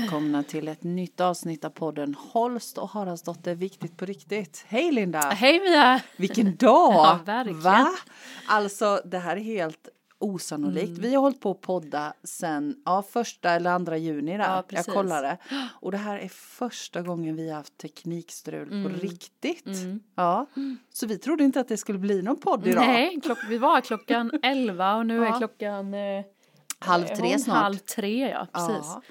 välkomna till ett nytt avsnitt av podden Holst och Haraldsdotter Viktigt på riktigt. Hej Linda! Hej Mia! Vilken dag! Ja, verkligen. Va? Alltså det här är helt osannolikt. Mm. Vi har hållit på att podda sen ja, första eller andra juni där. Ja, jag kollade. Och det här är första gången vi har haft teknikstrul på Mm. riktigt. Mm. Ja. Så vi trodde inte att det skulle bli någon podd idag. Nej, klock, vi var klockan 11 och nu Ja. är klockan eh, Halv tre hon snart. Halv tre, ja precis. Ja.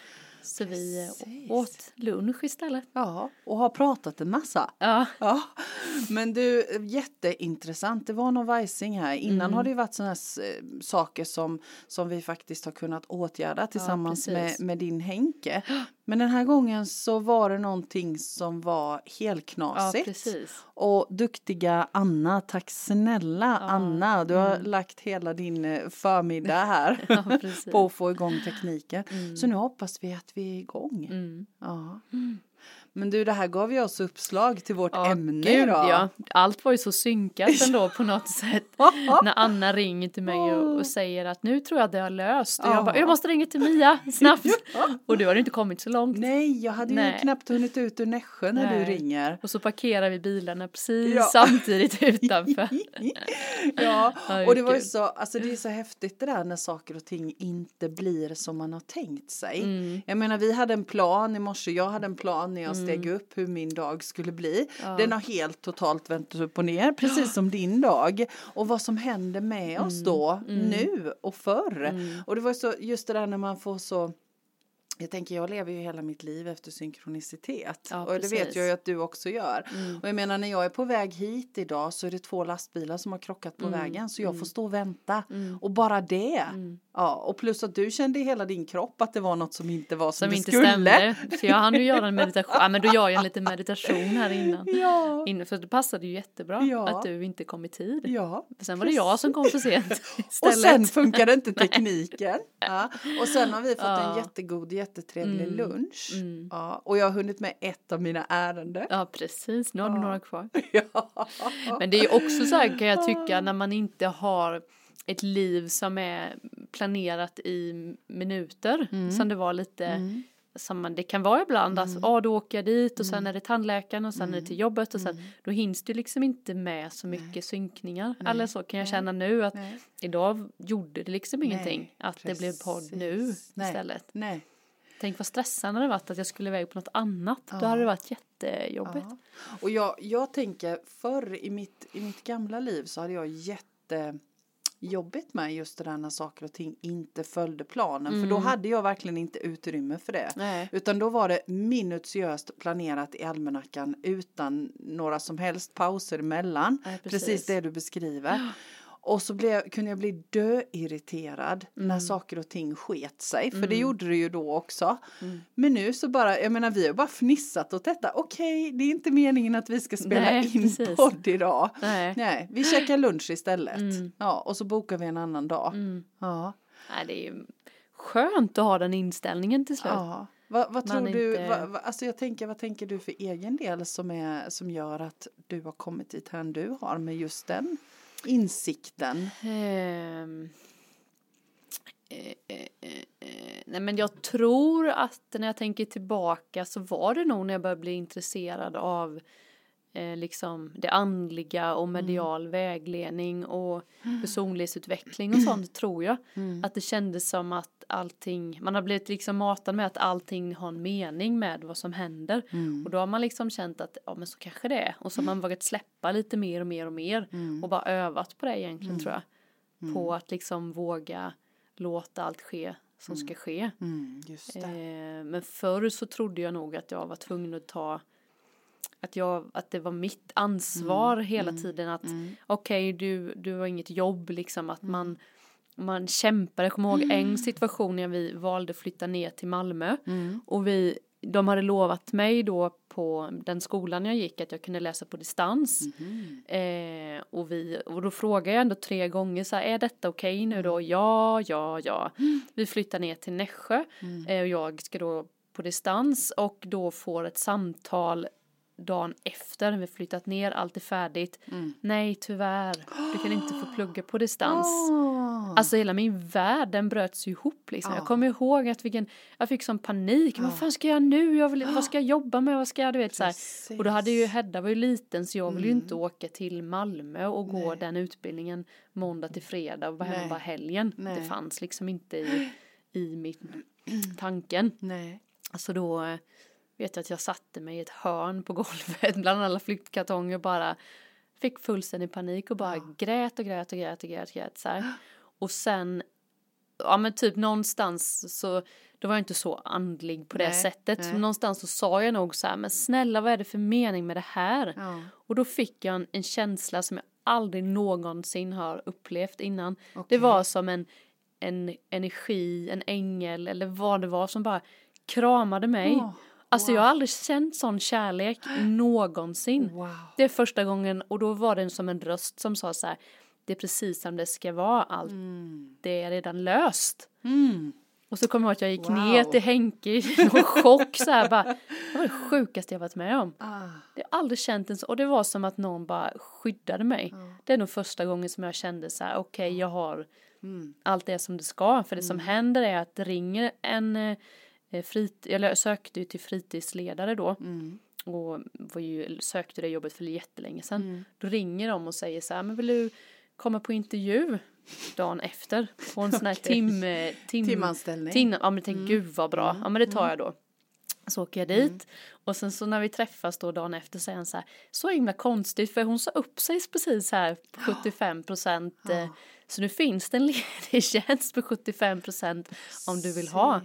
Så vi precis. åt lunch istället. ja, och har pratat en massa. Ja, Ja, men du, jätteintressant. Det var någon vajsing här. Innan Mm. har det ju varit sådana här eh, saker som, som vi faktiskt har kunnat åtgärda tillsammans med, precis. med din Henke. Men den här gången så var det någonting som var ja helknasigt. precis. och duktiga Anna, tack snälla Ja, Anna. Du har mm. lagt hela din eh, förmiddag här Ja, på att få igång tekniken. Mm. Så nu hoppas vi att vi är igång. Mm. Ja. Mm. Men du, det här gav ju oss uppslag till vårt Ja, ämne gud, idag. ja. Allt var ju så synkat ändå på något sätt. När Anna ringer till mig och, och säger att nu tror jag att det har löst. Och Ja. jag bara, jag måste ringa till Mia snabbt. Och du har inte kommit så långt. Nej, jag hade ju Nej. knappt hunnit ut ur Nässjö när du Nej. ringer. Och så parkerar vi bilarna precis Ja. samtidigt utanför. ja, och det var ju så, alltså det är så häftigt det där när saker och ting inte blir som man har tänkt sig. Mm. Jag menar vi hade en plan i morse, jag hade en plan när jag steg upp hur min dag skulle bli. Ja. Den har helt totalt vänt upp och ner, precis som din dag. Och vad som händer med oss då, nu och förr. Mm. Och det var så, just det där när man får så jag tänker jag lever ju hela mitt liv efter synkronicitet Ja, och det vet jag ju att du också gör. Mm. Och jag menar när jag är på väg hit idag så är det två lastbilar som har krockat på Mm, vägen så jag mm. får stå och vänta. Mm. Och bara det. Mm. Ja, och plus att du kände i hela din kropp att det var något som inte var som, Som det inte skulle. stämde. Så jag hann ju göra en meditation. Ja men då gör jag en liten meditation här innan. Ja. innan för det passade ju jättebra Ja. att du inte kom i tid. Ja. För sen var det jag som kom för sent Och istället. sen funkade inte tekniken. Ja. Och sen har vi fått en Ja. jättegod, jättetrevlig Mm. lunch. Mm. Ja. Och jag har hunnit med ett av mina ärenden. Ja precis, nu har du Ja. några kvar. Ja. Men det är också så här kan jag tycka när man inte har ett liv som är planerat i minuter Mm. som det var lite Mm. som man, det kan vara ibland, alltså, ja då åker jag dit och sen Mm. är det tandläkaren och sen är det till jobbet och sen, Mm. då hinns det liksom inte med så mycket synkningar. Eller så kan jag Nej. känna nu att Nej. idag gjorde det liksom Nej, ingenting att det blev podd nu precis. Nej. istället. Nej. Tänk vad stressande det varit att jag skulle iväg på något annat. Ja. Då hade det varit jättejobbigt. Ja. Och jag, jag tänker förr i mitt, i mitt gamla liv så hade jag jättejobbigt med just det där när saker och ting inte följde planen. För då Mm. hade jag verkligen inte utrymme för det. Nej. Utan då var det minutiöst planerat i almanackan utan några som helst pauser emellan. Nej, precis. precis. det du beskriver. Och så blev, kunde jag bli döirriterad när Mm. saker och ting sket sig. För det Mm. gjorde det ju då också. Mm. Men nu så bara, jag menar vi har bara fnissat åt detta. Okej, det är inte meningen att vi ska spela Nej, in precis. podd idag. Nej. Nej, vi käkar lunch istället. Mm. Ja, och så bokar vi en annan dag. Mm. Ja. Nej, det är ju skönt att ha den inställningen till slut. ja. Vad, vad tror du, inte- vad, alltså jag tänker, vad tänker du för egen del som, är, som gör att du har kommit dit här du har med just den insikten? Ehm, eh, eh, eh, nej men jag tror att när jag tänker tillbaka så var det nog när jag började bli intresserad av eh, liksom det andliga och medial vägledning och personlighetsutveckling och sånt tror jag. Mm. Att det kändes som att allting, man har blivit liksom matad med att allting har en mening med vad som händer. Mm. Och då har man liksom känt att ja men så kanske det är. Och så har man vågat släppa lite mer och mer och mer. Mm. Och bara övat på det egentligen tror jag. Mm. På att liksom våga låta allt ske som ska ske. Mm, det. Eh, men förr så trodde jag nog att jag var tvungen att ta att, jag, att det var mitt ansvar hela tiden att Mm. okej du, du har inget jobb liksom att man man kämpade, jag kommer ihåg en situation när vi valde att flytta ner till Malmö Mm. och vi, de hade lovat mig då på den skolan jag gick att jag kunde läsa på distans. Mhm. Eh, och, vi, och då frågade jag ändå tre gånger så här, är detta okej nu då? Ja, ja, ja. Vi flyttar ner till Nässjö Mm. eh, och jag ska då på distans och då får ett samtal dagen efter när vi flyttat ner, allt är färdigt. Mm. Nej, tyvärr, du kan inte få plugga på distans. Ah. Alltså hela min värld den bröts ihop liksom. Ja. Jag kommer ihåg att vilken, jag fick sån panik. Vad fan ska jag nu? Jag vill, vad ska jag jobba med? Vad ska jag, du vet så här. Och då hade ju Hedda var ju liten så jag ville ju inte åka till Malmö och gå Mm. Nej. den utbildningen måndag till fredag och vara hemma bara helgen. Det Nej. fanns liksom inte i, i min tanken. Nej. Så då eh, vet jag att jag satte mig i ett hörn på golvet bland alla flyktkartonger och bara fick fullständig panik och bara grät och grät och grät och grät, grät så här. Och sen, ja men typ någonstans så, då var jag inte så andlig på det Nej, sättet. nej. Någonstans så sa jag nog så här, men snälla vad är det för mening med det här? Ja. Och då fick jag en, en känsla som jag aldrig någonsin har upplevt innan. Det Okej. var som en, en energi, en ängel eller vad det var som bara kramade mig. Åh, alltså wow. jag har aldrig känt sån kärlek någonsin. Wow. Det är första gången och då var det som en röst som sa så här. Det är precis som det ska vara, allt Mm. det är redan löst. Mm. Och så kommer jag ihåg att jag gick Wow. ner till Henke i chock så här bara. Det var det sjukaste jag varit med om. Ah. Jag har aldrig känt en så, och det var som att någon bara skyddade mig. Det är nog första gången som jag kände så här, okej jag har Mm. allt det som det ska. För det som händer är att det ringer en eh, frit, eller jag sökte ju till fritidsledare då. Mm. Och var ju, sökte det jobbet för jättelänge sedan. Mm. Då ringer de och säger så här, men vill du komma på intervju dagen efter? På en sån här Okej. tim, eh, tim, Timanställning. tim, ja men tänk gud vad bra, ja men det tar jag då. Så åker jag dit Mm. och sen så när vi träffas då dagen efter säger han så här, så himla konstigt för hon sa upp sig precis här på 75 procent. Ja. Så nu finns det en ledig tjänst på 75 procent om du vill ha.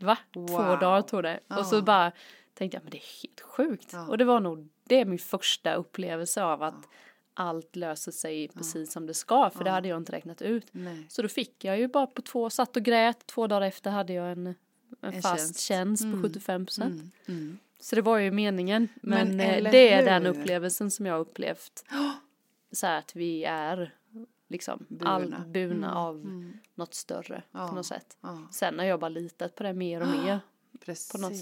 Va? Två Wow. dagar tog det. Och så bara tänkte jag, men det är helt sjukt. Ja. Och det var nog, det är min första upplevelse av att allt löser sig precis som det ska. För det hade jag inte räknat ut. Nej. Så då fick jag ju bara på två, satt och grät. Två dagar efter hade jag en, en, En fast tjänst. tjänst, på Mm. 75 procent. Mm. Mm. Så det var ju meningen. Men, Men eh, det är den hur? upplevelsen som jag upplevt. Så här att vi är liksom Burna. all burna Mm. av Mm. något större Ja. på något sätt. Ja, Sen har jag bara litat på det mer och mer. precis. något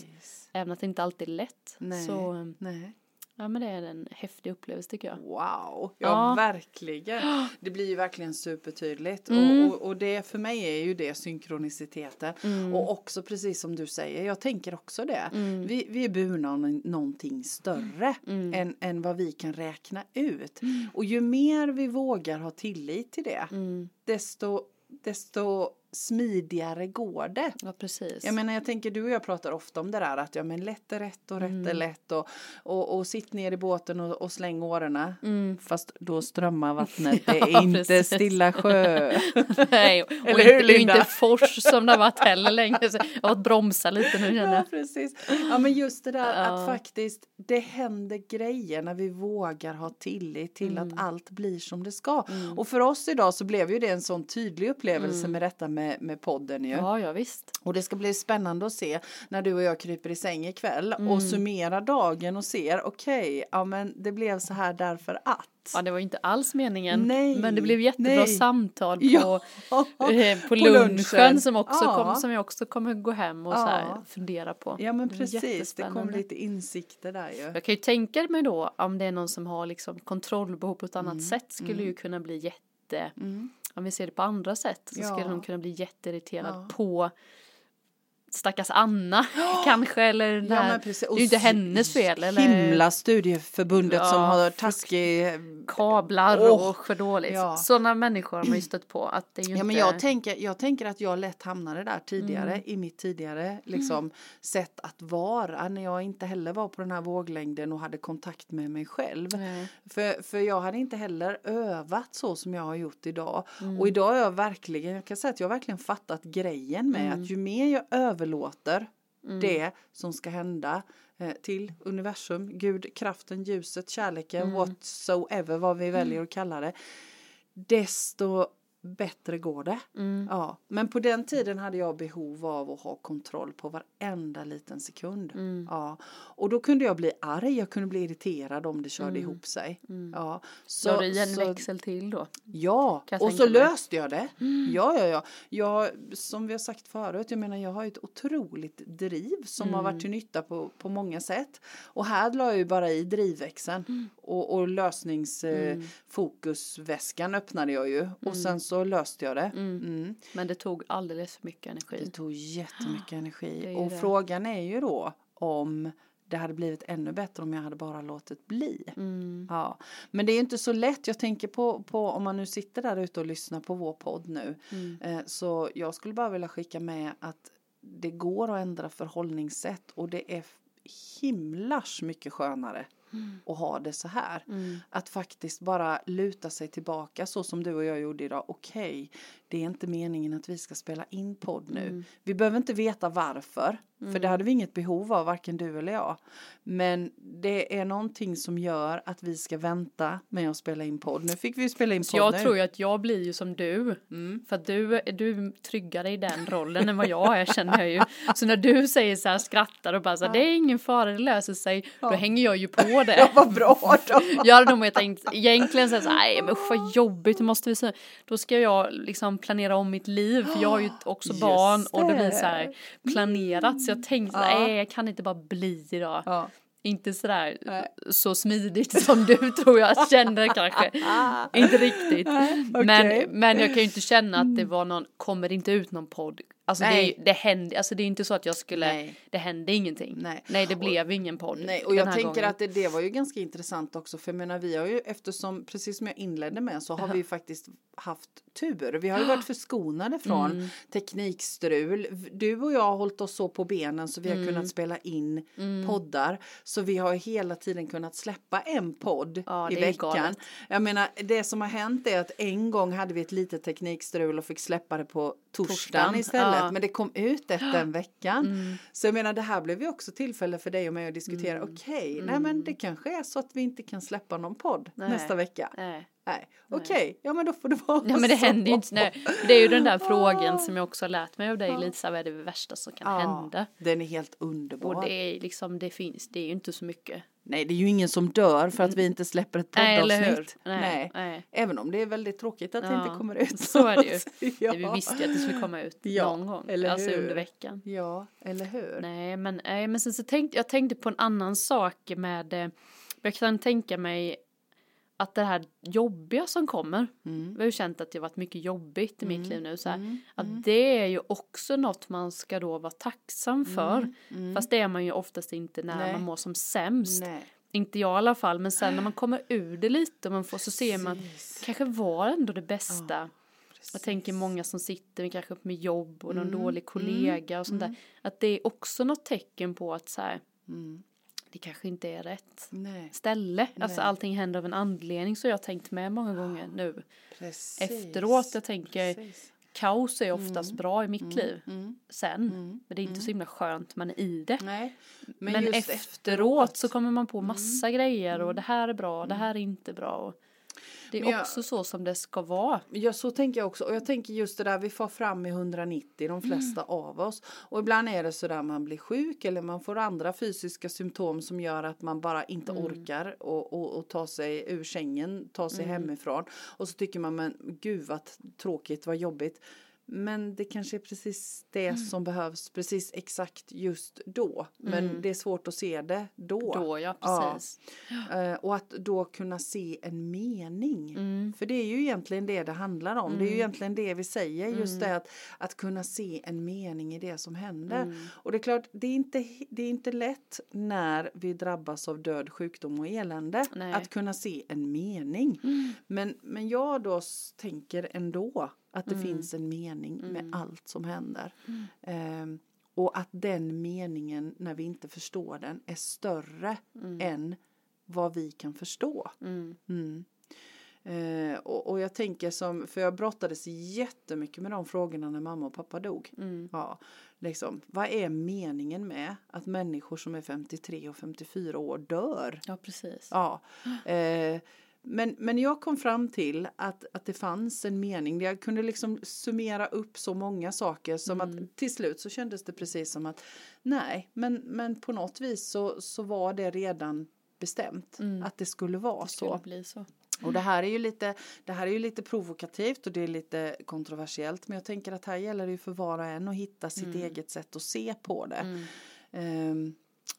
Även att det inte alltid är lätt. Nej. Så eh, Nej. Ja men det är en häftig upplevelse tycker jag. Wow, ja, Ja. verkligen. Det blir ju verkligen supertydligt. Mm. Och, och, och det för mig är ju det synkroniciteten. Mm. Och också precis som du säger, jag tänker också det. Mm. Vi, vi är burna av nå- någonting större Mm. än, än vad vi kan räkna ut. Och ju mer vi vågar ha tillit till det, Mm. desto, desto smidigare går det. Ja precis. Jag menar jag tänker du och jag pratar ofta om det där att ja men lätt är rätt och rätt Mm. är lätt och, och, och sitt ner i båten och, och släng årorna. Mm. Fast då strömmar vattnet, det Ja, är inte precis. stilla sjö. Nej, och, Eller inte, hur, och Linda? inte fors som det har varit heller länge. Jag har bromsa lite nu känner ja jag. precis. Ja men just det där att Ja. faktiskt det händer grejer när vi vågar ha tillit till Mm. att allt blir som det ska. Och för oss idag så blev ju det en sån tydlig upplevelse med detta med, med podden ju. Mm. Ja, ja visst. Och det ska bli spännande att se när du och jag kryper i säng ikväll Mm. och summerar dagen och ser okej, ja men det blev så här därför att. Ja, det var inte alls meningen. Nej, men det blev jättebra nej. samtal på, Ja, eh, på, på lunchen, lunchen. som, också Ja. kom, som jag också kommer gå hem och så här fundera på. Ja men Det precis, det kom lite insikter där ju. Jag kan ju tänka mig då om det är någon som har liksom kontrollbehov på ett annat Mm. sätt skulle ju kunna bli jätte, om vi ser det på andra sätt så Ja. skulle de kunna bli jätteirriterad Ja. på stackars Anna kanske eller den precis. det är ju inte hennes fel eller Himla studieförbundet Ja, som har taskig kablar Åh, och för dåligt. ja. Sådana människor har man ju stött på att det är ju Ja inte men jag tänker, jag tänker att jag lätt hamnade där tidigare Mm. i mitt tidigare liksom sätt att vara när jag inte heller var på den här våglängden och hade kontakt med mig själv. Nej. För, för jag hade inte heller övat så som jag har gjort idag. Mm. Och idag är jag verkligen, jag kan säga att jag har verkligen fattat grejen med Mm. att ju mer jag överlåter det som ska hända eh, till universum, Gud, kraften, ljuset, kärleken, Mm. whatsoever, vad vi väljer att kalla det, desto bättre går det. Mm. Ja, men på den tiden hade jag behov av att ha kontroll på varenda liten sekund. Mm. Ja, och då kunde jag bli arg, jag kunde bli irriterad om det körde Mm. ihop sig. Ja, Så, så du en så- växel till då? Ja, och så löste jag det. Ja, ja, ja. Jag, som vi har sagt förut, jag menar jag har ett otroligt driv som har varit till nytta på, på många sätt. Och här la jag ju bara i drivväxeln och, och lösningsfokusväskan öppnade jag ju. Och sen så så löste jag det. Mm. Men det tog alldeles för mycket Det energi. tog jättemycket Det energi. Och det. frågan är ju då om det hade blivit ännu bättre om jag hade bara låtit bli. Mm. Ja, men det är inte så lätt. Jag tänker på, på om man nu sitter där ute och lyssnar på vår podd nu. Mm. Eh, så jag skulle bara vilja skicka med att det går att ändra förhållningssätt och det är himlars mycket skönare att ha det så här. Mm. Att faktiskt bara luta sig tillbaka så som du och jag gjorde idag. Okej, det är inte meningen att vi ska spela in podd nu. Mm. Vi behöver inte veta varför, för det hade vi inget behov av, varken du eller jag. Men det är någonting som gör att vi ska vänta med att spela in podd. Nu fick vi ju spela in Så podd jag nu. tror ju att jag blir ju som du. Mm. För att du, du är tryggare i den rollen än vad jag är känner jag ju. Så när du säger så här, skrattar och bara så här, det är ingen fara, det löser sig. Då hänger jag ju på Ja, det. vad bra då. Jag hade nog tänkt egentligen så här, så nej men usch vad jobbigt, måste vi säga. Då ska jag liksom planera om mitt liv, för jag har ju också Just barn och det blir så här planerat. Så jag tänkte, Ja. nej jag kan inte bara bli idag. Ja. Inte sådär Nej. så smidigt som du tror jag känner kanske. inte riktigt. Okej. Men, men jag kan ju inte känna att det var någon, kommer inte ut någon podd? Alltså det, Nej. ju- det hände, alltså det är inte så att jag skulle, Nej. det hände ingenting. Nej. Nej det blev ingen podd. Nej, och jag tänker gången. att det, det var ju ganska intressant också för jag menar vi har ju eftersom precis som jag inledde med så har vi ju faktiskt haft tur. Vi har ju varit förskonade från Mm. teknikstrul. Du och jag har hållit oss så på benen så vi har Mm. kunnat spela in poddar så vi har hela tiden kunnat släppa en podd Ja, i det veckan. Jag menar det som har hänt är att en gång hade vi ett litet teknikstrul och fick släppa det på torsdagen, Torsdagen, istället ja. Men det kom ut efter en veckan. Mm. Så jag menar det här blev ju också tillfälle för dig och mig att diskutera. Mm. Okej, nej men det kanske är så att vi inte kan släppa någon podd Nej. nästa vecka. Nej. Nej, okej, ja men då får det vara Ja men det så. händer ju inte. Nej. Det är ju den där frågan som jag också har lärt mig av dig här, vad är det värsta som kan Ja, hända? Den är helt underbar. Och det är liksom, det finns, det är ju inte så mycket. Nej, det är ju ingen som dör för att vi inte släpper ett poddavsnitt. Nej, Nej. nej. Även om det är väldigt tråkigt att det Ja, inte kommer ut. så är det ju. ja. Det vi visste ju att det skulle komma ut Ja, någon gång. eller alltså hur? under veckan. Ja, eller hur? Nej men, nej, men sen så tänkte jag tänkte på en annan sak med eh, jag kan tänka mig att det här jobbiga som kommer, Mm. vi har ju känt att det har varit mycket jobbigt i mitt Mm, liv nu så här, mm, att det är ju också något man ska då vara tacksam för. mm. Fast det är man ju oftast inte när Nej. man mår som sämst. Nej. Inte jag i alla fall, men sen när man kommer ur det lite och man får så ser man att Precis. kanske var ändå det bästa. Precis. Jag tänker många som sitter med kanske med jobb och någon Mm, dålig kollega och sånt där. Att det är också något tecken på att så här, Mm. Det kanske inte är rätt Nej, ställe. Alltså Nej. allting händer av en anledning så jag har tänkt med många gånger nu. precis. Efteråt, jag tänker, Precis. kaos är oftast bra i mitt liv Mm. sen. Mm. Men det är inte så himla skönt man är i det. Nej, Men, men, just efteråt så kommer man på massa grejer och det här är bra, det här är inte bra. Och det är jag- också så som det ska vara. Ja, så tänker jag också. Och jag tänker just det där, vi får fram i 190, de flesta av oss. Och ibland är det så där man blir sjuk eller man får andra fysiska symptom som gör att man bara inte orkar och, och, och ta sig ur sängen, ta sig hemifrån. Och så tycker man, men gud vad tråkigt, vad jobbigt. Men det kanske är precis det som behövs precis exakt just då. Men det är svårt att se det då. Då ja, Ja. precis. Eh, och att då kunna se en mening. Mm. För det är ju egentligen det det handlar om. Det är ju egentligen det vi säger. Just Mm. det att, att kunna se en mening i det som händer. Mm. Och det är klart, det är, inte, det är inte lätt när vi drabbas av död, sjukdom och elände. Nej. Att kunna se en mening. Mm. Men, men jag då tänker ändå att det Mm. finns en mening med Mm. allt som händer. Ehm, och att den meningen, när vi inte förstår den, är större Mm. än vad vi kan förstå. Eh, och, och jag tänker som, för jag brottades jättemycket med de frågorna när mamma och pappa dog. Mm. Ja, liksom, vad är meningen med att människor som är 53 och 54 år dör? Ja, precis. Ja, eh, men, men jag kom fram till att, att det fanns en mening. Jag kunde liksom summera upp så många saker som Mm. att till slut så kändes det precis som att nej, men, men på något vis så, så var det redan bestämt Mm. att det skulle vara Det skulle så. så. Och det här är ju lite, det här är ju lite provokativt och det är lite kontroversiellt. Men jag tänker att här gäller det ju för var och en att hitta sitt Mm. eget sätt att se på det.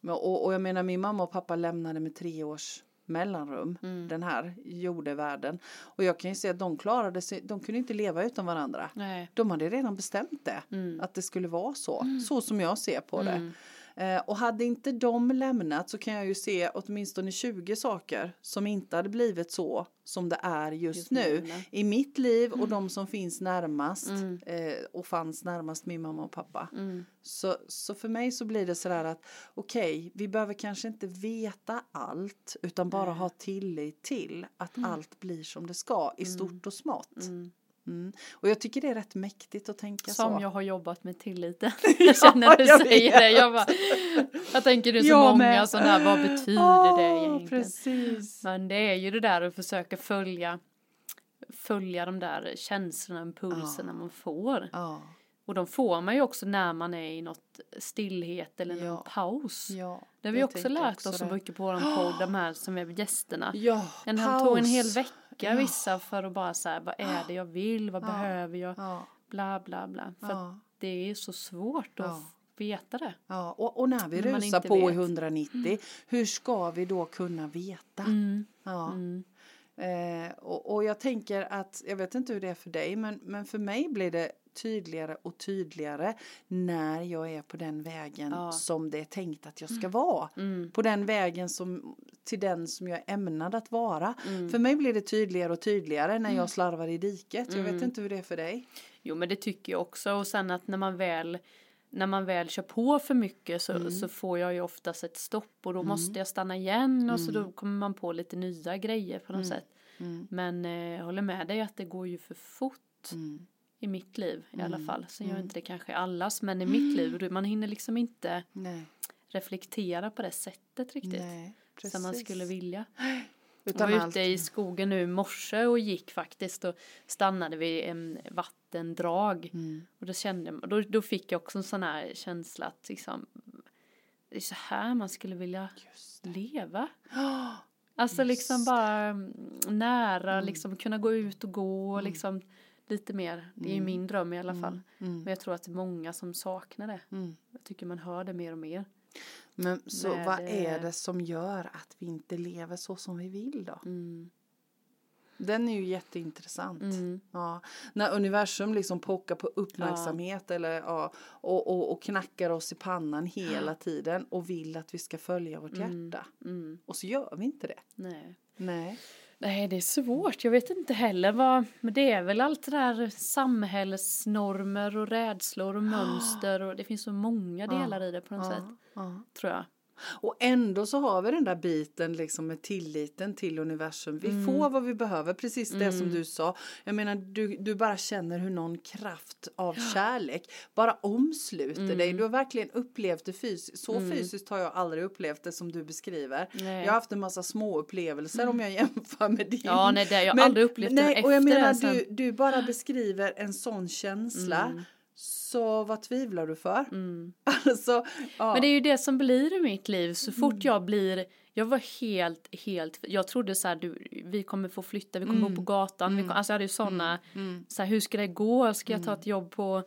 Men- och, och jag menar min mamma och pappa lämnade med tre års mellanrum, Mm. den här jordevärlden. Och jag kan ju se att de klarade sig, de kunde inte leva utan varandra. Nej. De hade redan bestämt det, Mm. att det skulle vara så, så som jag ser på det. Mm. Eh, och hade inte de lämnat så kan jag ju se åtminstone 20 saker som inte hade blivit så som det är just, Just nu. Mm. I mitt liv och de som finns närmast Mm. eh, och fanns närmast min mamma och pappa. Mm. Så, så för mig så blir det sådär att okej, vi behöver kanske inte veta allt utan bara ha tillit till att allt blir som det ska i stort och smått. Mm. Och jag tycker det är rätt mäktigt att tänka Som så. jag har jobbat med tilliten. jag känner du jag säger vet. det. Jag, bara, jag tänker är så Jag många med. sådana här, vad betyder Åh, det egentligen? Precis. Men det är ju det där att försöka följa följa de där känslorna, impulserna Ja. man får. Ja, Och de får man ju också när man är i något stillhet eller någon Ja. paus. ja. Det har vi också lärt också oss så mycket på vår podd, de här som är gästerna. Ja, Men han tog en hel vecka Ja. vissa för att bara säga vad är det jag vill, vad behöver jag, Ja, bla bla bla. För det är så svårt att veta det. ja. Och, och när vi När rusar på i vet. 190, hur ska vi då kunna veta? Mm. Ja. Mm. Eh, och, och jag tänker att, jag vet inte hur det är för dig, men, men för mig blir det tydligare och tydligare när jag är på den vägen Ja. som det är tänkt att jag ska vara. Mm. På den vägen som, till den som jag är ämnad att vara. Mm. För mig blir det tydligare och tydligare när jag slarvar i diket. Jag vet Mm. inte hur det är för dig. Jo men det tycker jag också och sen att när man väl när man väl kör på för mycket så, Mm. så får jag ju oftast ett stopp och då måste jag stanna igen och så Mm. då kommer man på lite nya grejer på något sätt. Mm. Men eh, jag håller med dig att det går ju för fort Mm. I mitt liv i alla Mm. fall. Sen gör Mm. inte det kanske i allas men i mitt liv man hinner liksom inte Nej, reflektera på det sättet riktigt. nej. Som man skulle vilja. Jag Utan var allt. ute i skogen nu i morse och gick faktiskt och stannade vid en vattendrag. Mm. Och då kände jag, då, då fick jag också en sån här känsla att liksom, det är så här man skulle vilja leva. det. Alltså liksom bara mm, nära, Mm. liksom kunna gå ut och gå Mm. liksom lite mer. Det är ju Mm. min dröm i alla fall. Mm. Men jag tror att det är många som saknar det. Mm. Jag tycker man hör det mer och mer. Men så Med, vad är eh, det som gör att vi inte lever så som vi vill då? Mm. Den är ju jätteintressant. Mm. Ja, när universum liksom pockar på uppmärksamhet eller, ja, och, och, och knackar oss i pannan hela tiden och vill att vi ska följa vårt Mm. hjärta. Mm. Och så gör vi inte det. Nej. Nej. Nej, det är svårt. Jag vet inte heller vad, men det är väl allt det där samhällsnormer och rädslor och mönster och det finns så många Ja. delar i det på något sätt, Ja. tror jag. Och ändå så har vi den där biten liksom med tilliten till universum. Vi Mm. får vad vi behöver, precis det som Mm. du sa. Jag menar, du, du bara känner hur någon kraft av kärlek bara omsluter Mm. dig. Du har verkligen upplevt det fysiskt. Så Mm. fysiskt har jag aldrig upplevt det som du beskriver. Nej. Jag har haft en massa små upplevelser om jag jämför med din. Ja, nej, det, jag har aldrig upplevt nej, efter och jag menar, du, du bara beskriver en sån känsla. Mm. Så vad tvivlar du för? Mm. Alltså, ja. Men det är ju det som blir i mitt liv. Så fort Mm. jag blir, jag var helt, helt, jag trodde så här, du, vi kommer få flytta, vi kommer Mm. bo på gatan. Vi Mm. kom, alltså jag hade ju sådana, Mm. så här, hur ska det gå? Ska jag ta ett jobb på,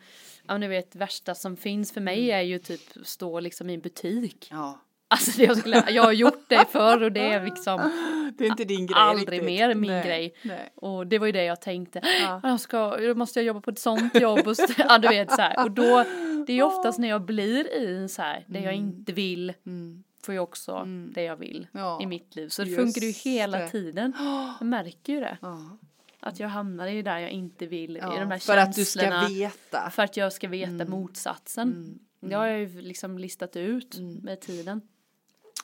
ja ni vet värsta som finns för mig är ju typ stå liksom i en butik. Ja. Alltså jag, skulle, jag har gjort det förr och det är liksom Det är inte din grej aldrig riktigt. mer min Nej, grej. Nej. Och det var ju det jag tänkte. Ja. Jag ska, måste jag jobba på ett sånt jobb och ja, du vet så här. Och då, det är ju oftast när jag blir i en så här, det jag Mm. inte vill Mm. får jag också Mm. det jag vill Ja. i mitt liv. Så det Just funkar ju hela det. tiden. Jag märker ju det. Ja. Att jag hamnar i där jag inte vill, i de här för att du ska känslorna. veta. För att jag ska veta Mm. motsatsen. Mm. Det har jag ju liksom listat ut Mm. med tiden.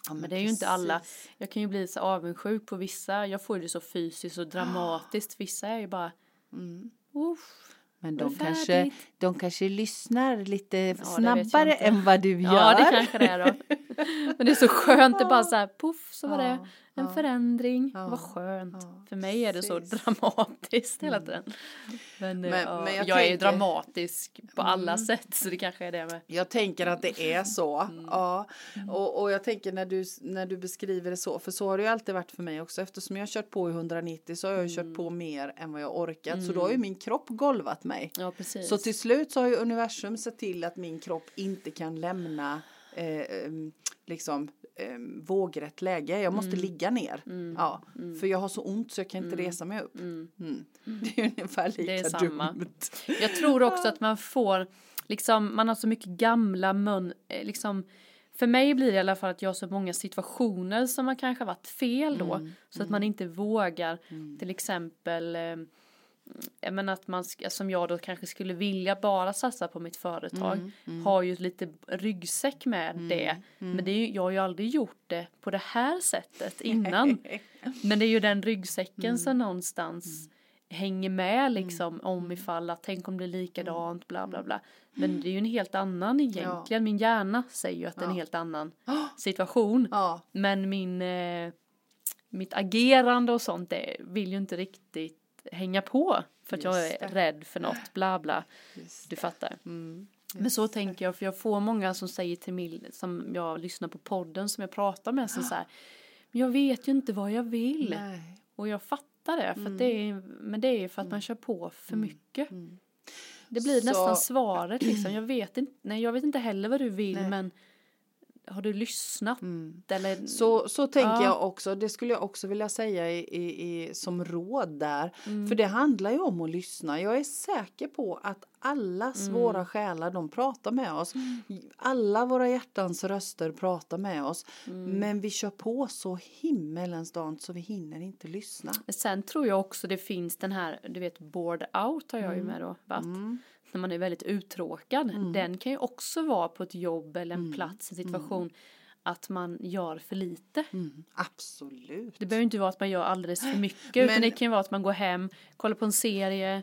Ja, Men det är ju inte alla. Jag kan ju bli så avundsjuk på vissa. Jag får det så fysiskt och dramatiskt. Vissa är ju bara, Mm. uff. Men de kanske, de kanske lyssnar lite jag snabbare än vad du gör. Ja, det kanske det är då. Men det är så skönt, det bara så här, puff, så var det. En ja, förändring, Ja, vad skönt. ja, För mig är det så dramatiskt hela Mm. tiden. Men, Men- ja, men jag jag, är ju tänker- dramatisk på alla Mm. sätt så det kanske är det med. Jag tänker att det är så. Mm. Ja. Och, och jag tänker när du, när du beskriver det så, för så har det ju alltid varit för mig också. Eftersom jag har kört på i 190 så har jag Mm. kört på mer än vad jag orkat. Så då har ju min kropp golvat mig. Ja, precis. Så till slut så har ju universum sett till att min kropp inte kan lämna eh, em, liksom eh, vågrätt läge. Jag måste Mm. ligga ner. Ja, för jag har så ont så jag kan inte resa mig upp. Mm. Det är ungefär lika är samma. dumt. Jag tror också att man får, liksom, man har så mycket gamla mun, eh, liksom, för mig blir det i alla fall att jag har så många situationer som har kanske varit fel då. Mm, Så att man inte vågar, till exempel, menar att man, som jag då kanske skulle vilja bara satsa på mitt företag, Mm, har ju lite ryggsäck med det. Men det är ju, jag har ju aldrig gjort det på det här sättet innan. Men det är ju den ryggsäcken Mm. som någonstans hänger med liksom om ifall att tänk om det är likadant bla bla bla. Men det är ju en helt annan egentligen. Min hjärna säger ju att det är en Ja. helt annan situation. Ja, Men min, eh, mitt agerande och sånt det vill ju inte riktigt hänga på. För att jag Just är det. rädd för något bla bla. just Du fattar. Mm. Men så tänker jag, för jag får många som säger till mig, som jag lyssnar på podden som jag pratar med, som så här, jag vet ju inte vad jag vill. Nej. Och jag fattar det, för att det är, men det är för att man kör på för mycket. Det blir Så- nästan svaret liksom, jag vet inte, nej jag vet inte heller vad du vill Nej. men har du lyssnat eller? Så, så tänker Ja. jag också, det skulle jag också vilja säga i, i, i, som råd där. Mm. För det handlar ju om att lyssna. Jag är säker på att alla Mm. svåra själar de pratar med oss. Alla våra hjärtans röster pratar med oss. Mm. Men vi kör på så himmelens dant så vi hinner inte lyssna. Sen tror jag också det finns den här, du vet board out har jag Mm. ju med då varit. När man är väldigt uttråkad. Mm. Den kan ju också vara på ett jobb eller en plats, en situation. Att man gör för lite. Mm, absolut. Det behöver inte vara att man gör alldeles för mycket. Utan Men- det kan ju vara att man går hem, kollar på en serie.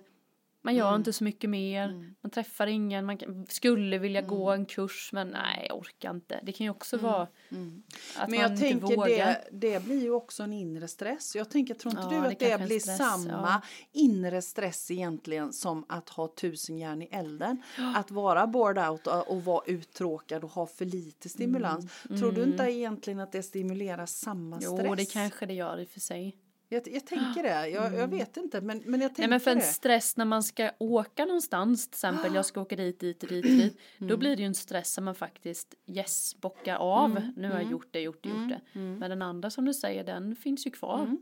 Man gör Mm. inte så mycket mer. Man träffar ingen. Man kan, skulle vilja gå en kurs men nej, jag orkar inte. Det kan ju också vara att Mm. Men man jag inte tänker vågar. det, det blir ju också en inre stress. Jag tänker, tror inte Ja, du det att det en blir stress, samma ja. inre stress egentligen som att ha tusen järn i elden? Att vara bored out och, och vara uttråkad och ha för lite stimulans. Tror du inte egentligen att det stimulerar samma stress? Mm. Jo, det kanske det gör i och för sig. Jag, jag tänker det, jag, jag vet inte men, men jag tänker Nej men för en det. stress när man ska åka någonstans, till exempel jag ska åka dit, dit, dit, dit. Då Mm. blir det ju en stress som man faktiskt yes, bockar av. Mm. Nu har jag gjort det, gjort det, gjort det. Men den andra som du säger, den finns ju kvar.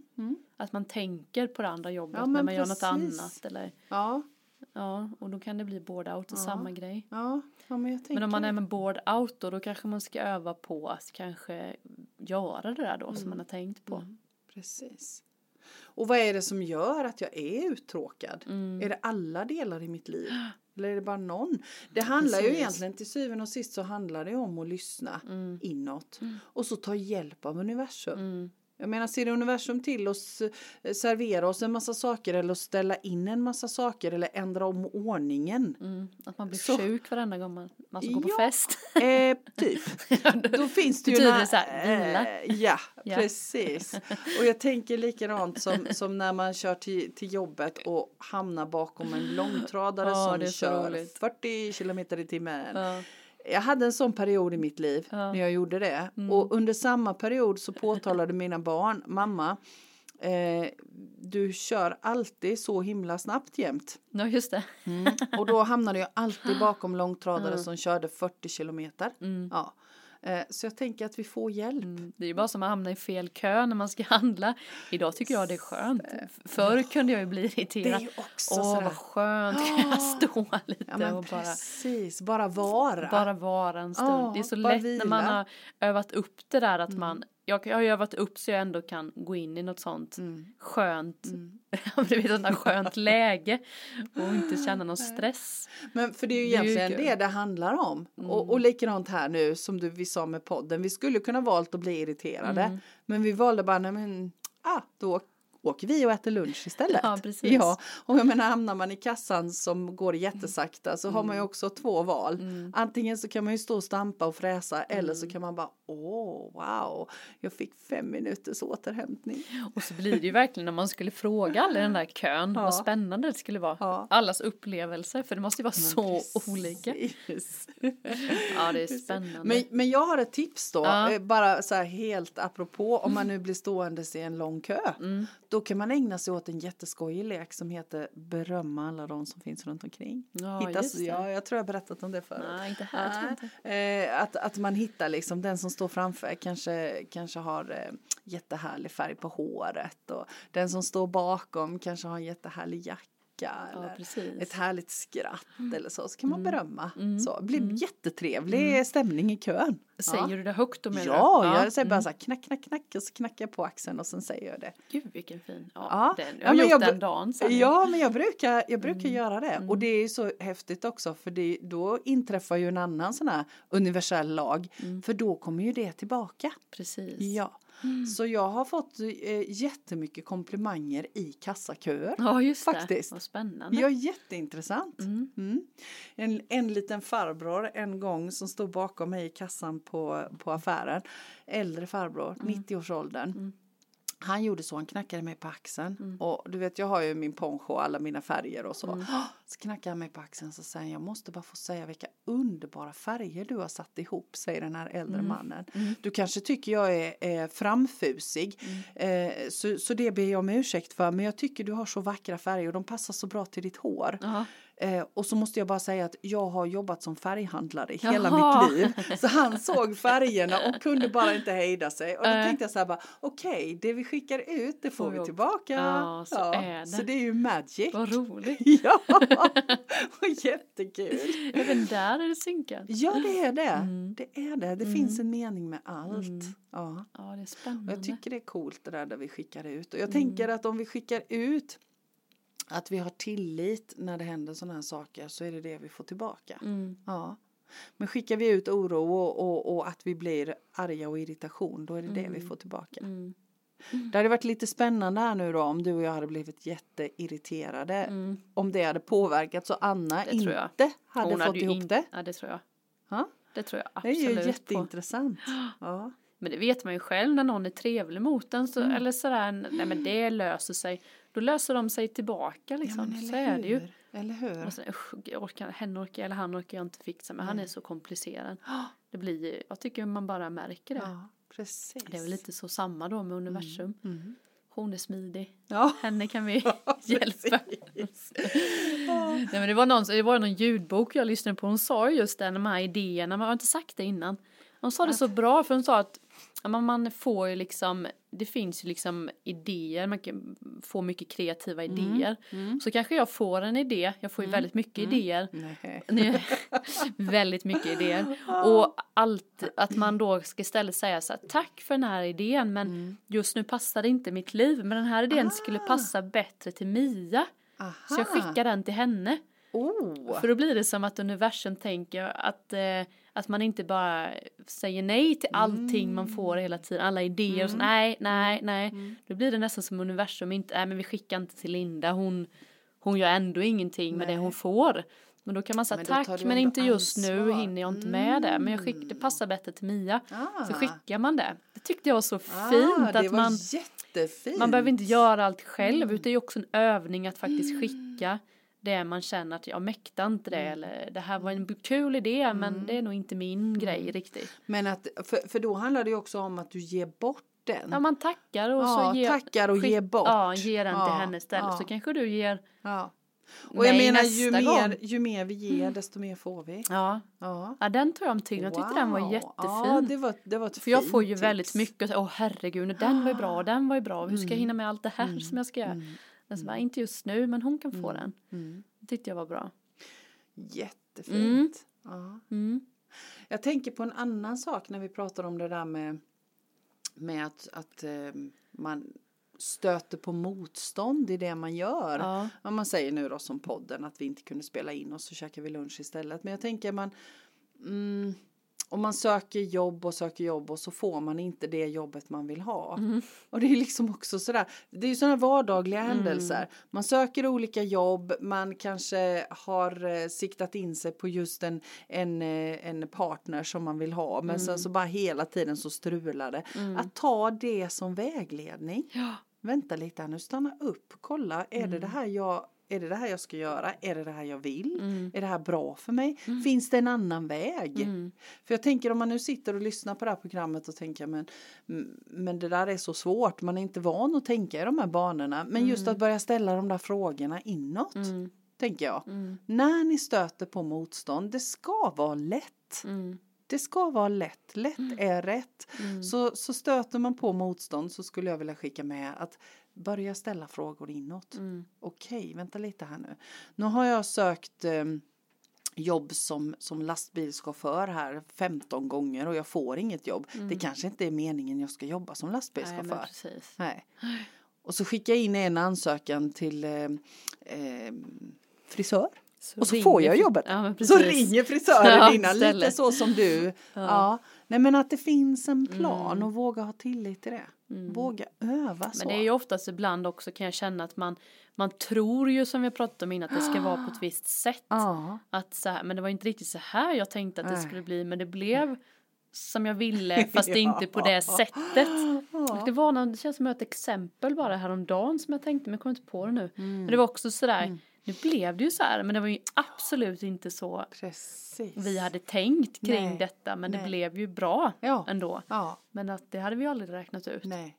Att man tänker på det andra jobbet Mm, Ja, när man gör något precis. annat. Eller, Ja, ja, och då kan det bli board out och samma grej. ja, ja men jag tänker Men om man är med board out då, då kanske man ska öva på att kanske göra det där då som man har tänkt på. Precis. Och vad är det som gör att jag är uttråkad? Mm. Är det alla delar i mitt liv? Eller är det bara någon? Det handlar ju Precis. egentligen till syvende och sist så handlar det om att lyssna Mm. inåt. Och så ta hjälp av universum. Jag menar, ser universum till oss eh, servera oss en massa saker eller att ställa in en massa saker eller ändra om ordningen? Mm. Att man blir Så- sjuk varenda gång man, man ska gå på Ja. fest. Eh, typ. Då finns det ju... Betyder så här, eh, ja, Ja. precis. Och jag tänker likadant som, som när man kör till, till jobbet och hamnar bakom en långtradare Ja, är som kör roligt. 40 kilometer i timmen. Ja. Jag hade en sån period i mitt liv Ja. Mm. när jag gjorde det. Och under samma period så påtalade mina barn, mamma, eh, du kör alltid så himla snabbt jämt. ja, just det. Och då hamnade jag alltid bakom långtradare som körde 40 kilometer. Ja. Eh, så jag tänker att vi får hjälp. Mm, Det är ju bara som att hamna i fel kö när man ska handla. Idag tycker jag det är skönt. Förr kunde jag ju bli Det irriterad. är ju också Åh sådär. vad skönt, kan jag stå lite Ja och bara, precis, bara vara. bara vara en stund. Ja, det är så lätt när man vila. har övat upp det där att man, jag, jag har ju övat upp så jag ändå kan gå in i något sånt skönt, du vet sånt skönt läge och inte känna någon stress. Men för det är ju Det egentligen kul. det det handlar om. Och, och likadant här nu som du, vi sa med podden. Vi skulle kunna valt att bli irriterade. Men vi valde bara, nej men, ah, då åker vi och äter lunch istället. Ja, precis. Ja, och jag menar hamnar man i kassan som går jättesakta så har man ju också två val. Antingen så kan man ju stå och stampa och fräsa eller så kan man bara, åh wow, jag fick fem minuters återhämtning. Och så blir det ju verkligen när man skulle fråga alla i den där kön Ja. vad spännande det skulle vara. Ja. Allas upplevelser för det måste ju vara så olika. Precis. Ja det är spännande. Men, men jag har ett tips då, Ja. eh, bara så här helt apropå om man nu blir ståendes i en lång kö. Mm. Då då kan man ägna sig åt en jätteskojig lek som heter berömma alla de som finns runt omkring. Ja, Hittas, ja, jag tror jag har berättat om det förut. Nej, inte här jag inte. Eh, att, att man hittar liksom den som står framför kanske, kanske har eh, jättehärlig färg på håret och den som står bakom kanske har en jättehärlig jacka Ja, eller precis. ett härligt skratt eller så. Så kan man berömma. Mm. Så det blir jättetrevlig stämning i kön. Säger ja. du det högt då menar Ja, du? jag säger bara så här knack, knack, knack och så knackar jag på axeln och sen säger jag det. Gud vilken fin. Ja, Ja. Den, jag Ja, har men gjort jag- den dagen sen. Ja, men jag brukar, jag brukar Mm. göra det. Och det är ju så häftigt också för det, då inträffar ju en annan sån här universell lag. Mm. För då kommer ju det tillbaka. Precis. Ja. Så jag har fått eh, jättemycket komplimanger i kassaköer. Ja, just Faktiskt. det. Vad spännande. Ja, jätteintressant. Mm. Mm. En, en liten farbror en gång som stod bakom mig i kassan på, på affären. Äldre farbror, Mm. 90-årsåldern. Han gjorde så, han knackade mig på axeln. Mm. Och du vet, jag har ju min poncho och alla mina färger och så. Så knackade han mig på axeln så säger jag måste bara få säga vilka underbara färger du har satt ihop, säger den här äldre Mm. mannen. Du kanske tycker jag är, är framfusig, Mm. eh, så, så det ber jag om ursäkt för. Men jag tycker du har så vackra färger och de passar så bra till ditt hår. Ja. Eh, och så måste jag bara säga att jag har jobbat som färghandlare i hela Jaha. mitt liv. Så han såg färgerna och kunde bara inte hejda sig. Och då tänkte jag så här bara, okej, det vi skickar ut det får vi tillbaka. Ja, så är det. så det är ju magic. Vad roligt. Ja, och jättekul. Även där är det synkat. Ja, det är det. Mm. Det är det. Det finns en mening med allt. Ja. Ja, det är Och spännande. jag tycker det är coolt det där där vi skickar ut. Och jag Mm. tänker att om vi skickar ut att vi har tillit när det händer sådana här saker så är det det vi får tillbaka. Mm. Ja. Men skickar vi ut oro och, och, och att vi blir arga och irritation då är det det vi får tillbaka. Mm. Det hade varit lite spännande här nu då om du och jag hade blivit jätteirriterade. Om det hade påverkat så Anna Mm. Det inte hade Hon fått ju ihop in- det. Ja, det tror jag. Ja. Det tror jag Det är absolut ju jätteintressant. Ja. Men det vet man ju själv när någon är trevlig mot en så, Mm. eller sådär, nej men det löser sig. Då löser de sig tillbaka liksom. men så är det ju. Eller hur? Och sen, usch, orkar, henne orkar, eller han orkar jag inte fixa men han är så komplicerad. Det blir jag tycker man bara märker det. Ja, precis. Det är väl lite så samma då med universum. Mm. Hon är smidig. Ja. Henne kan vi hjälpa. precis. Nej, men det, var någon, det var någon ljudbok jag lyssnade på. Hon sa ju just det, de här idéerna. Man har inte sagt det innan. Hon sa det så bra för hon sa att men man får ju liksom, det finns ju liksom idéer, man kan få mycket kreativa idéer. Så kanske jag får en idé, jag får ju väldigt mycket idéer. Nej. Nej, väldigt mycket idéer. Och allt, att man då ska istället säga så här, tack för den här idén men just nu passar det inte mitt liv. Men den här idén skulle passa bättre till Mia. Aha. Så jag skickar den till henne. Oh. För då blir det som att universum tänker att, eh, att man inte bara säger nej till allting man får hela tiden, alla idéer och så, nej, nej, nej. Då blir det nästan som universum inte, nej men vi skickar inte till Linda, hon, hon gör ändå ingenting med det hon får. Men då kan man säga Men tack men inte just nu ansvar. hinner jag inte med det. Men jag skick, det passar bättre till Mia. Ah. Så skickar man det. Det tyckte jag var så Ah, fint att man jättefint. man behöver inte göra allt själv utan det är också en övning att faktiskt skicka det man känner att jag mäktar inte det eller det här var en kul idé men det är nog inte min grej riktigt. Men att, för, för då handlar det ju också om att du ger bort den. Ja man tackar och Ja, så ger, tackar och ger bort. Ja, ger den till Ja, henne istället ja. så kanske du ger Ja. Och jag menar ju mer, ju mer vi ger desto mer får vi. Ja, Ja. ja den tror jag om tyngden. Jag tyckte den var Wow. jättefin. Ja, det var, det var ett För jag får ju tips. väldigt mycket, åh herregud, den var ju bra, den var ju bra, hur ska Mm. jag hinna med allt det här som jag ska göra? Den som bara, inte just nu, men hon kan få den. Mm. Det tyckte jag var bra. Jättefint. Ja. Mm. Jag tänker på en annan sak när vi pratar om det där med, med att, att eh, man stöter på motstånd i det man gör. Ja. Om man säger nu då som podden att vi inte kunde spela in och så käkar vi lunch istället. Men jag tänker man mm, om man söker jobb och söker jobb och så får man inte det jobbet man vill ha. Och det är liksom också sådär, det är ju sådana vardagliga händelser. Man söker olika jobb, man kanske har eh, siktat in sig på just en, en, eh, en partner som man vill ha. Men sen så bara hela tiden så strular det. Att ta det som vägledning. Ja. Vänta lite här nu, stanna upp, kolla, är det det här jag är det det här jag ska göra? Är det det här jag vill? Mm. Är det här bra för mig? Finns det en annan väg? Mm. För jag tänker om man nu sitter och lyssnar på det här programmet och tänker men, mm, men det där är så svårt, man är inte van att tänka i de här banorna. Men just att börja ställa de där frågorna inåt, Mm. tänker jag. Mm. När ni stöter på motstånd, det ska vara lätt. Mm. Det ska vara lätt, lätt är rätt. Mm. Så, så stöter man på motstånd så skulle jag vilja skicka med att börja ställa frågor inåt. Mm. Okej, vänta lite här nu. Nu har jag sökt eh, jobb som, som lastbilschaufför här 15 gånger och jag får inget jobb. Det kanske inte är meningen jag ska jobba som Nej, lastbilschaufför. precis. Nej. Och så skickar jag in en ansökan till eh, eh, frisör. Och så får jag jobbet. Ja, Så ringer frisören Ja, innan, lite istället. så som du. Ja. Nej men att det finns en plan Mm. och våga ha tillit till det. Våga öva så. Men det är ju oftast ibland också kan jag känna att man, man tror ju som vi pratat om innan att det ska vara på ett visst sätt. Ja. Att så här, men det var inte riktigt så här jag tänkte att det skulle bli men det blev som jag ville fast det inte på Ja. det sättet. Och Ja. det var någon, det känns som ett exempel bara häromdagen som jag tänkte men jag kommer inte på det nu. Mm. Men det var också sådär, nu blev det ju så här men det var ju absolut inte så Precis. vi hade tänkt kring Nej. detta men det Nej. blev ju bra Ja. ändå. Ja, Men att det hade vi aldrig räknat ut. nej.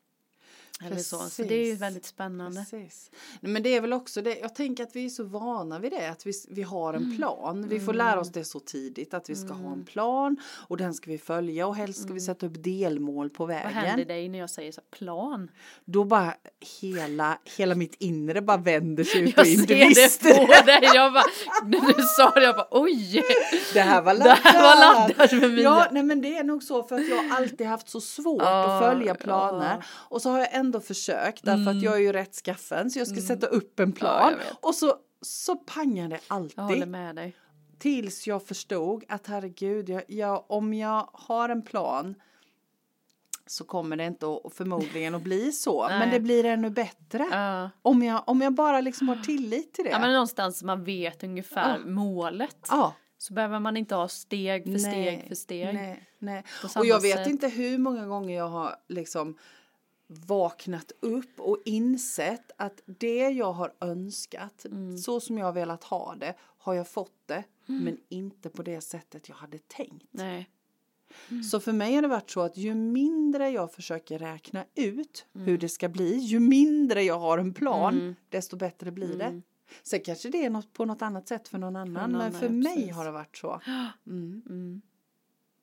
Eller så. så det är ju väldigt spännande. Precis. Men det är väl också det, jag tänker att vi är så vana vid det, att vi, vi har Mm. en plan. Vi får lära oss det så tidigt, att vi ska ha en plan och den ska vi följa och helst ska vi sätta upp delmål på Mm. Vad händer vägen. dig när jag säger så plan? Då bara hela, hela mitt inre bara vänder sig ut och in. Du ser det visste på dig. Jag bara, när du sa det, jag bara oj. Det här var Det laddat. här var laddat med Mia. Ja, nej men det är nog så för att jag har alltid haft så svårt att Ja, följa planer. ja. Och så har jag ändå försökt därför att jag är ju rätt skaffen så jag ska sätta upp en Mm. Ja, plan. vet. och så, så pangar det Jag håller alltid. med dig. Tills jag förstod att herregud, jag, jag, om jag har en plan så kommer det inte att, förmodligen att bli så. men det blir ännu bättre. Ja. Om, jag, om jag bara liksom har tillit till det. ja men någonstans man vet ungefär Ja. målet. ja. Så behöver man inte ha steg för steg Nej, för steg. Nej, nej. Och jag vet sätt. inte hur många gånger jag har liksom vaknat upp och insett att det jag har önskat, Mm. så som jag har velat ha det, har jag fått det, men inte på det sättet jag hade tänkt. Nej. Så för mig har det varit så att ju mindre jag försöker räkna ut Mm. hur det ska bli, ju mindre jag har en plan, desto bättre blir det. Sen kanske det är något på något annat sätt för någon annan, någon men för annan, mig precis. har det varit så.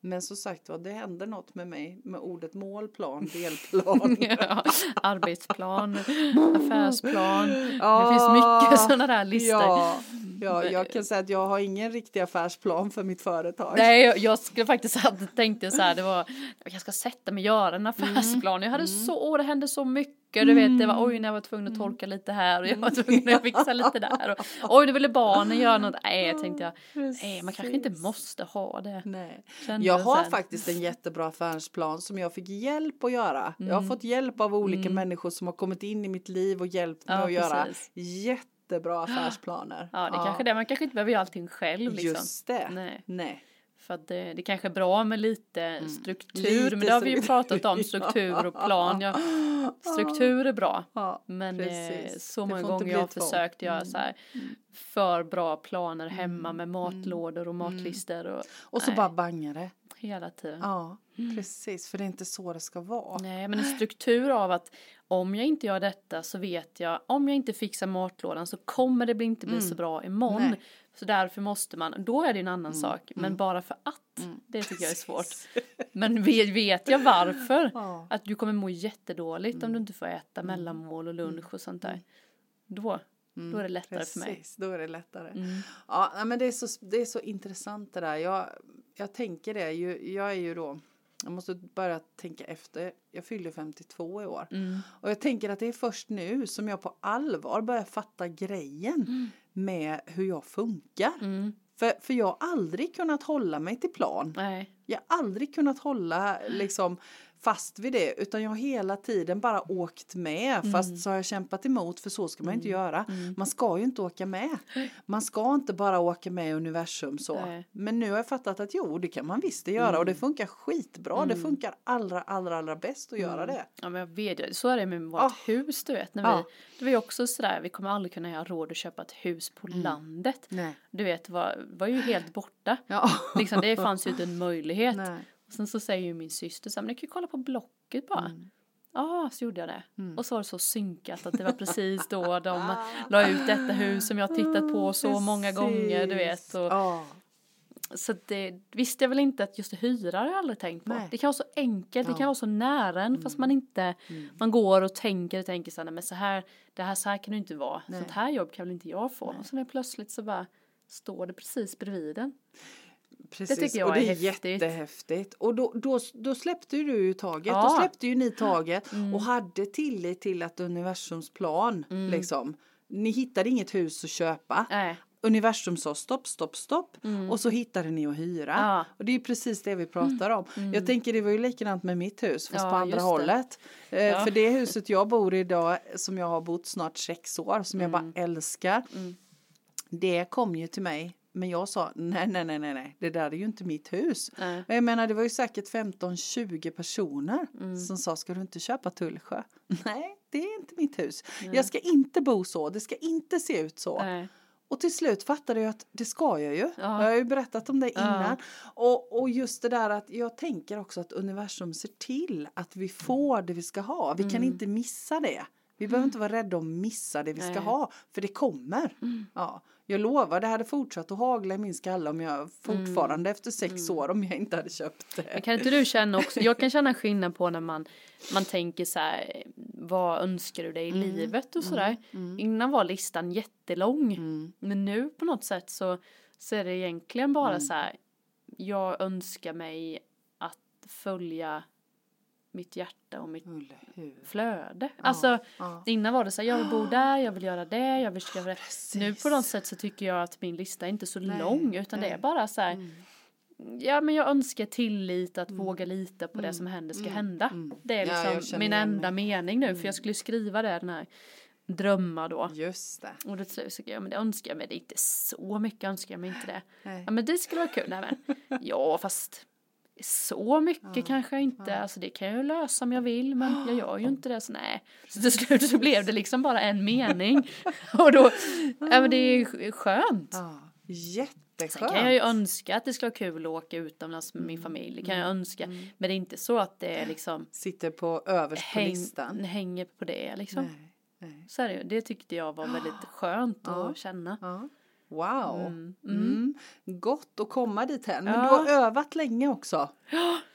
Men som sagt var, det händer något med mig med ordet målplan, delplan. Ja, arbetsplan, affärsplan. det Ja, finns mycket sådana där listor. Ja, ja, jag kan säga att jag har ingen riktig affärsplan för mitt företag. Nej, jag, jag skulle faktiskt ha tänkte så här, det var, jag ska sätta mig och göra Mm. en affärsplan. Jag hade så, åh, det hände så mycket, du vet, det var oj, när jag var tvungen Mm. att torka lite här och jag var tvungen att fixa lite där. Och, oj, nu ville barnen göra något. Nej, jag tänkte jag, nej, man kanske inte Precis. måste ha det. Nej. Kände Jag har sen. faktiskt en jättebra affärsplan som jag fick hjälp att göra. Jag Mm. har fått hjälp av olika människor som har kommit in i mitt liv och hjälpt mig Ja, att göra precis. Jättebra affärsplaner. Ja, det är kanske det, man kanske inte behöver göra allting själv liksom. Just det. Nej. Nej. För att det, det kanske är bra med lite struktur, Mm. Lite men det har vi ju struktur. pratat om, struktur och plan. Ja, struktur är bra. Ja, Men eh, precis. så många gånger jag har försökt göra så här för bra planer hemma Mm. med matlådor och matlistor och Och så nej, bara bangar det. hela tiden. Ja, precis. För det är inte så det ska vara. Nej, men en struktur av att om jag inte gör detta så vet jag om jag inte fixar matlådan så kommer det inte bli så bra imorgon. Mm. Nej. Mm. Så därför måste man, då är det en annan sak, men bara för att, det tycker jag är svårt. Men vet, jag varför? Ja. Att du kommer må jättedåligt om du inte får äta mellanmål och lunch och sånt där. Då, då är det lättare för mig. Precis, då är det lättare. Mm. Ja, men det är, så, det är så intressant det där. Jag, jag tänker det, ju, jag är ju då, jag måste börja tänka efter. Jag fyller 52 i år. Mm. Och jag tänker att det är först nu som jag på allvar börjar fatta grejen med hur jag funkar. Mm. För, för jag har aldrig kunnat hålla mig till plan. Nej. Jag har aldrig kunnat hålla liksom fast vid det utan jag har hela tiden bara åkt med Mm. fast så har jag kämpat emot för så ska man inte göra. Man ska ju inte åka med. Man ska inte bara åka med i universum så. Nej. Men nu har jag fattat att jo det kan man visst det göra och det funkar skitbra. Mm. Det funkar allra allra allra bäst att göra det. Ja men jag vet så är det med vårt Ah. hus du vet. När Ja. vi, det var ju också sådär, vi kommer aldrig kunna ha råd att köpa ett hus på Mm. landet. Nej. Du vet, var, var ju helt borta. Ja. Liksom, det fanns ju inte en möjlighet. Nej. Och sen så säger ju min syster så här, men ni kan ju kolla på Blocket bara. Mm. Ja, så gjorde jag det. Och så var det så synkat att det var precis då Ah. de la ut detta hus som jag tittat på så många gånger, du vet. Och, Ja. Så det visste jag väl inte att just hyra har jag aldrig tänkt på. Nej. Det kan vara så enkelt, det Ja. kan vara så nära en fast man inte, man går och tänker och tänker så här, "Nej, men så här, det här så här kan det inte vara. Nej. Sånt här jobb kan väl inte jag få. Och sen är plötsligt så bara står det precis bredvid en. Precis, tycker jag och det är är häftigt. jättehäftigt. Och då, då, då släppte ju du taget. Ja. Då släppte ju ni taget Mm. och hade tillit till att universums plan, liksom. Ni hittade inget hus att köpa. Nej. Universum sa stopp, stopp, stopp och så hittade ni att hyra. Mm. Ja. Och det är ju precis det vi pratar om. Jag tänker det var ju likadant med mitt hus fast Ja, på andra just det. hållet. Eh. För det huset jag bor i idag som jag har bott snart sex år som jag Mm. bara älskar. Det kom ju till mig men jag sa nej, nej, nej, nej, nej, det där är ju inte mitt hus. Nej. Och jag menar det var ju säkert 15-20 personer Mm. som sa ska du inte köpa Tullsjö? Nej, det är inte mitt hus. Jag ska inte bo så, det ska inte se ut så. Nej. Och till slut fattade jag att det ska jag ju. Ja. Jag har ju berättat om det Ja. innan. Och, och just det där att jag tänker också att universum ser till att vi får det vi ska ha. Vi kan inte missa det. Vi behöver inte vara rädda att missa det vi ska Nej. ha. För det kommer. Ja, jag lovar, det hade fortsatt att hagla i min skalle om jag fortfarande efter sex år om jag inte hade köpt det. Men kan inte du känna också, jag kan känna skillnad på när man, man tänker så här, vad önskar du dig i Mm. livet och sådär. Innan var listan jättelång. Mm. Men nu på något sätt så, så är det egentligen bara så här, jag önskar mig att följa mitt hjärta och mitt flöde. Alltså ja. innan var det så här, jag vill bo där, jag vill göra det, jag vill göra det. Precis. Nu på något sätt så tycker jag att min lista är inte så Nej, lång utan det nej. är bara så här, Mm. Ja men jag önskar tillit att våga lita på det som händer ska hända. Det är Mm. Ja, jag liksom känner min enda mig. mening nu för jag skulle skriva det den här drömmar då. Just det. Och då så så- ja men det önskar jag mig, det är inte så mycket önskar jag mig inte det. Nej. Ja men det skulle vara kul, nej men ja fast så mycket kanske jag inte, alltså det kan jag ju lösa om jag vill men jag gör ju inte det så nej. Så till slut så blev det liksom bara en mening. Och då, ja men det är ju skönt. Ja, Sen jätteskönt. kan jag ju önska att det skulle vara kul att åka utomlands med min familj. Det kan jag önska. Men det är inte så att det är liksom Sitter på överst på häng, listan. hänger på det liksom. Nej, nej. Så är det. Det tyckte jag var väldigt skönt Ja. att känna. Ja. Wow. Mm. Mm. Gott att komma dit hen. Men Ja. du har övat länge också.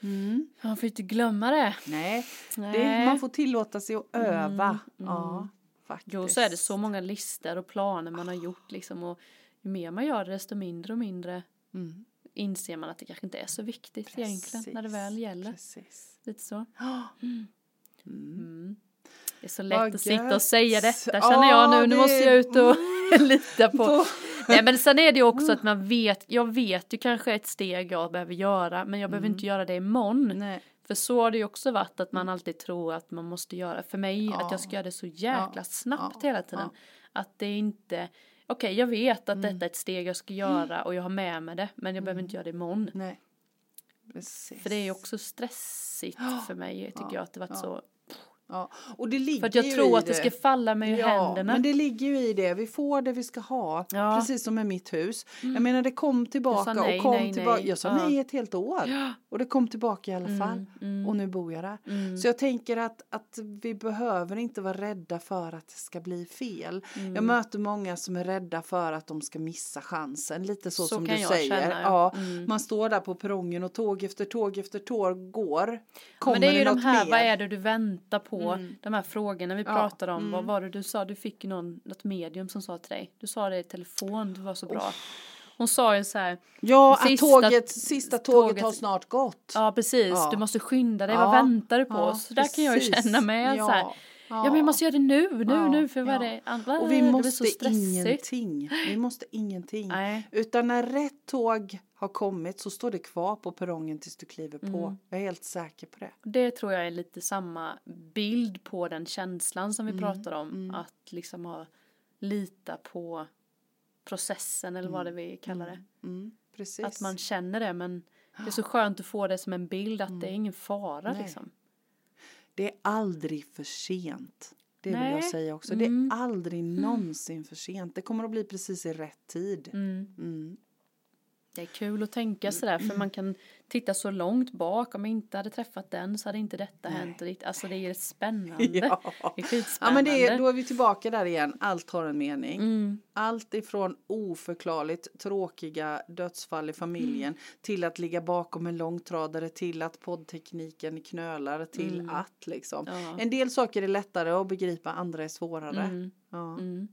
Mm. Man får inte glömma det. Nej, det, Nej. Mm, man får tillåta sig att öva. Ja, faktiskt. Jo, så är det så många listor och planer man har gjort liksom. Och ju mer man gör det, desto mindre och mindre Mm. inser man att det kanske inte är så viktigt egentligen när det väl gäller. Precis. Lite så. Ja. Mm. Det är så lätt att sitta och säga detta Ja, känner jag nu. Nu det- måste jag ut och lita på. På- Nej men sen är det ju också att man vet, jag vet ju kanske ett steg jag behöver göra men jag behöver inte göra det imorgon. Nej. För så har det ju också varit att man alltid tror att man måste göra, för mig Ja. att jag ska göra det så jäkla Ja. snabbt Ja. hela tiden. Att det inte, okej jag vet Mm. att detta är ett steg jag ska göra och jag har med mig det men jag behöver inte göra det imorgon. Nej. Precis. För det är ju också stressigt för mig tycker jag att det varit så. Ja. Och det ligger För att jag ju tror att det ska falla mig ur ja, händerna. men det ligger ju i det. Vi får det vi ska ha. Ja. Mm. Precis som med mitt hus. Jag menar det kom tillbaka nej, och kom nej, tillbaka. nej. Jag sa nej ett helt år. Ja. Och det kom tillbaka i alla fall. mm. Och nu bor jag där. Mm. Så jag tänker att, att vi behöver inte vara rädda för att det ska bli fel. Mm. Jag möter många som är rädda för att de ska missa chansen. Lite så, Så som du säger. känna, ja. ja. Mm. Man står där på perrongen och tåg efter tåg efter tåg går. Kommer Men det är ju de något här, mer? vad är det du väntar på? Mm. De här frågorna vi Ja, pratade om. Vad mm. var det du sa? Du fick någon, något medium som sa till dig. Du sa det i telefon, du var så bra. Hon sa ju så här, Ja, att Sista- tåget, sista tåget, tåget- har snart gått. ja precis, Ja. du måste skynda dig, Ja, vad väntar du på? ja, så där kan jag ju känna med. Ja, Så här, ja. men jag måste göra det nu, nu, nu, för vad är det? Andra, Och vi måste så stressigt. ingenting. Vi måste ingenting. Nej. Utan när rätt tåg har kommit så står det kvar på perrongen tills du kliver på. Mm. Jag är helt säker på det. Det tror jag är lite samma bild på den känslan som vi Mm, pratar om. mm. Att liksom ha lita på processen eller vad det vi kallar det. Mm, precis. Att man känner det men det är så skönt att få det som en bild att det är ingen fara Mm. Nej. liksom. Det är aldrig för sent. Det vill Nej. jag säga också. Mm. Det är aldrig någonsin för sent. Det kommer att bli precis i rätt tid. Mm. Mm. Det är kul att tänka sådär för man kan titta så långt bak. Om jag inte hade träffat den så hade inte detta Nej. hänt. Alltså det är spännande. Ja. Det är ja, skitspännande. men det är, då är vi tillbaka där igen. Allt har en mening. Mm. Allt ifrån oförklarligt tråkiga dödsfall i familjen Mm. till att ligga bakom en långtradare till att poddtekniken knölar till Mm. att liksom. Ja. En del saker är lättare att begripa, andra är svårare. Mm. Ja, Mm.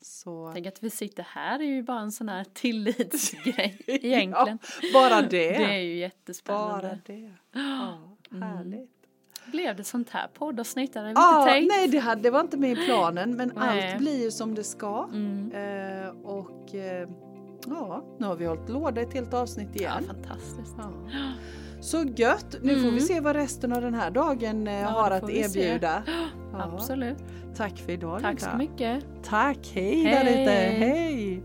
Så. Tänk att vi sitter här är ju bara en sån här tillitsgrej egentligen. Ja, bara det. Det är ju jättespännande. Bara det. Ja, härligt. Blev det sånt här poddavsnitt? Det hade vi Ja, inte tänkt. nej det, hade, det var inte med i planen men Nej. allt blir ju som det ska. Mm. Eh, och eh, ja, nu har vi hållit låda ett helt avsnitt Ja, igen. fantastiskt. Ja. Så gött! Nu får vi Mm. se vad resten av den här dagen eh, har att vi se. Ja. Absolut. Tack för idag Tack så mycket. Tack, hej, Hej. där ute, hej!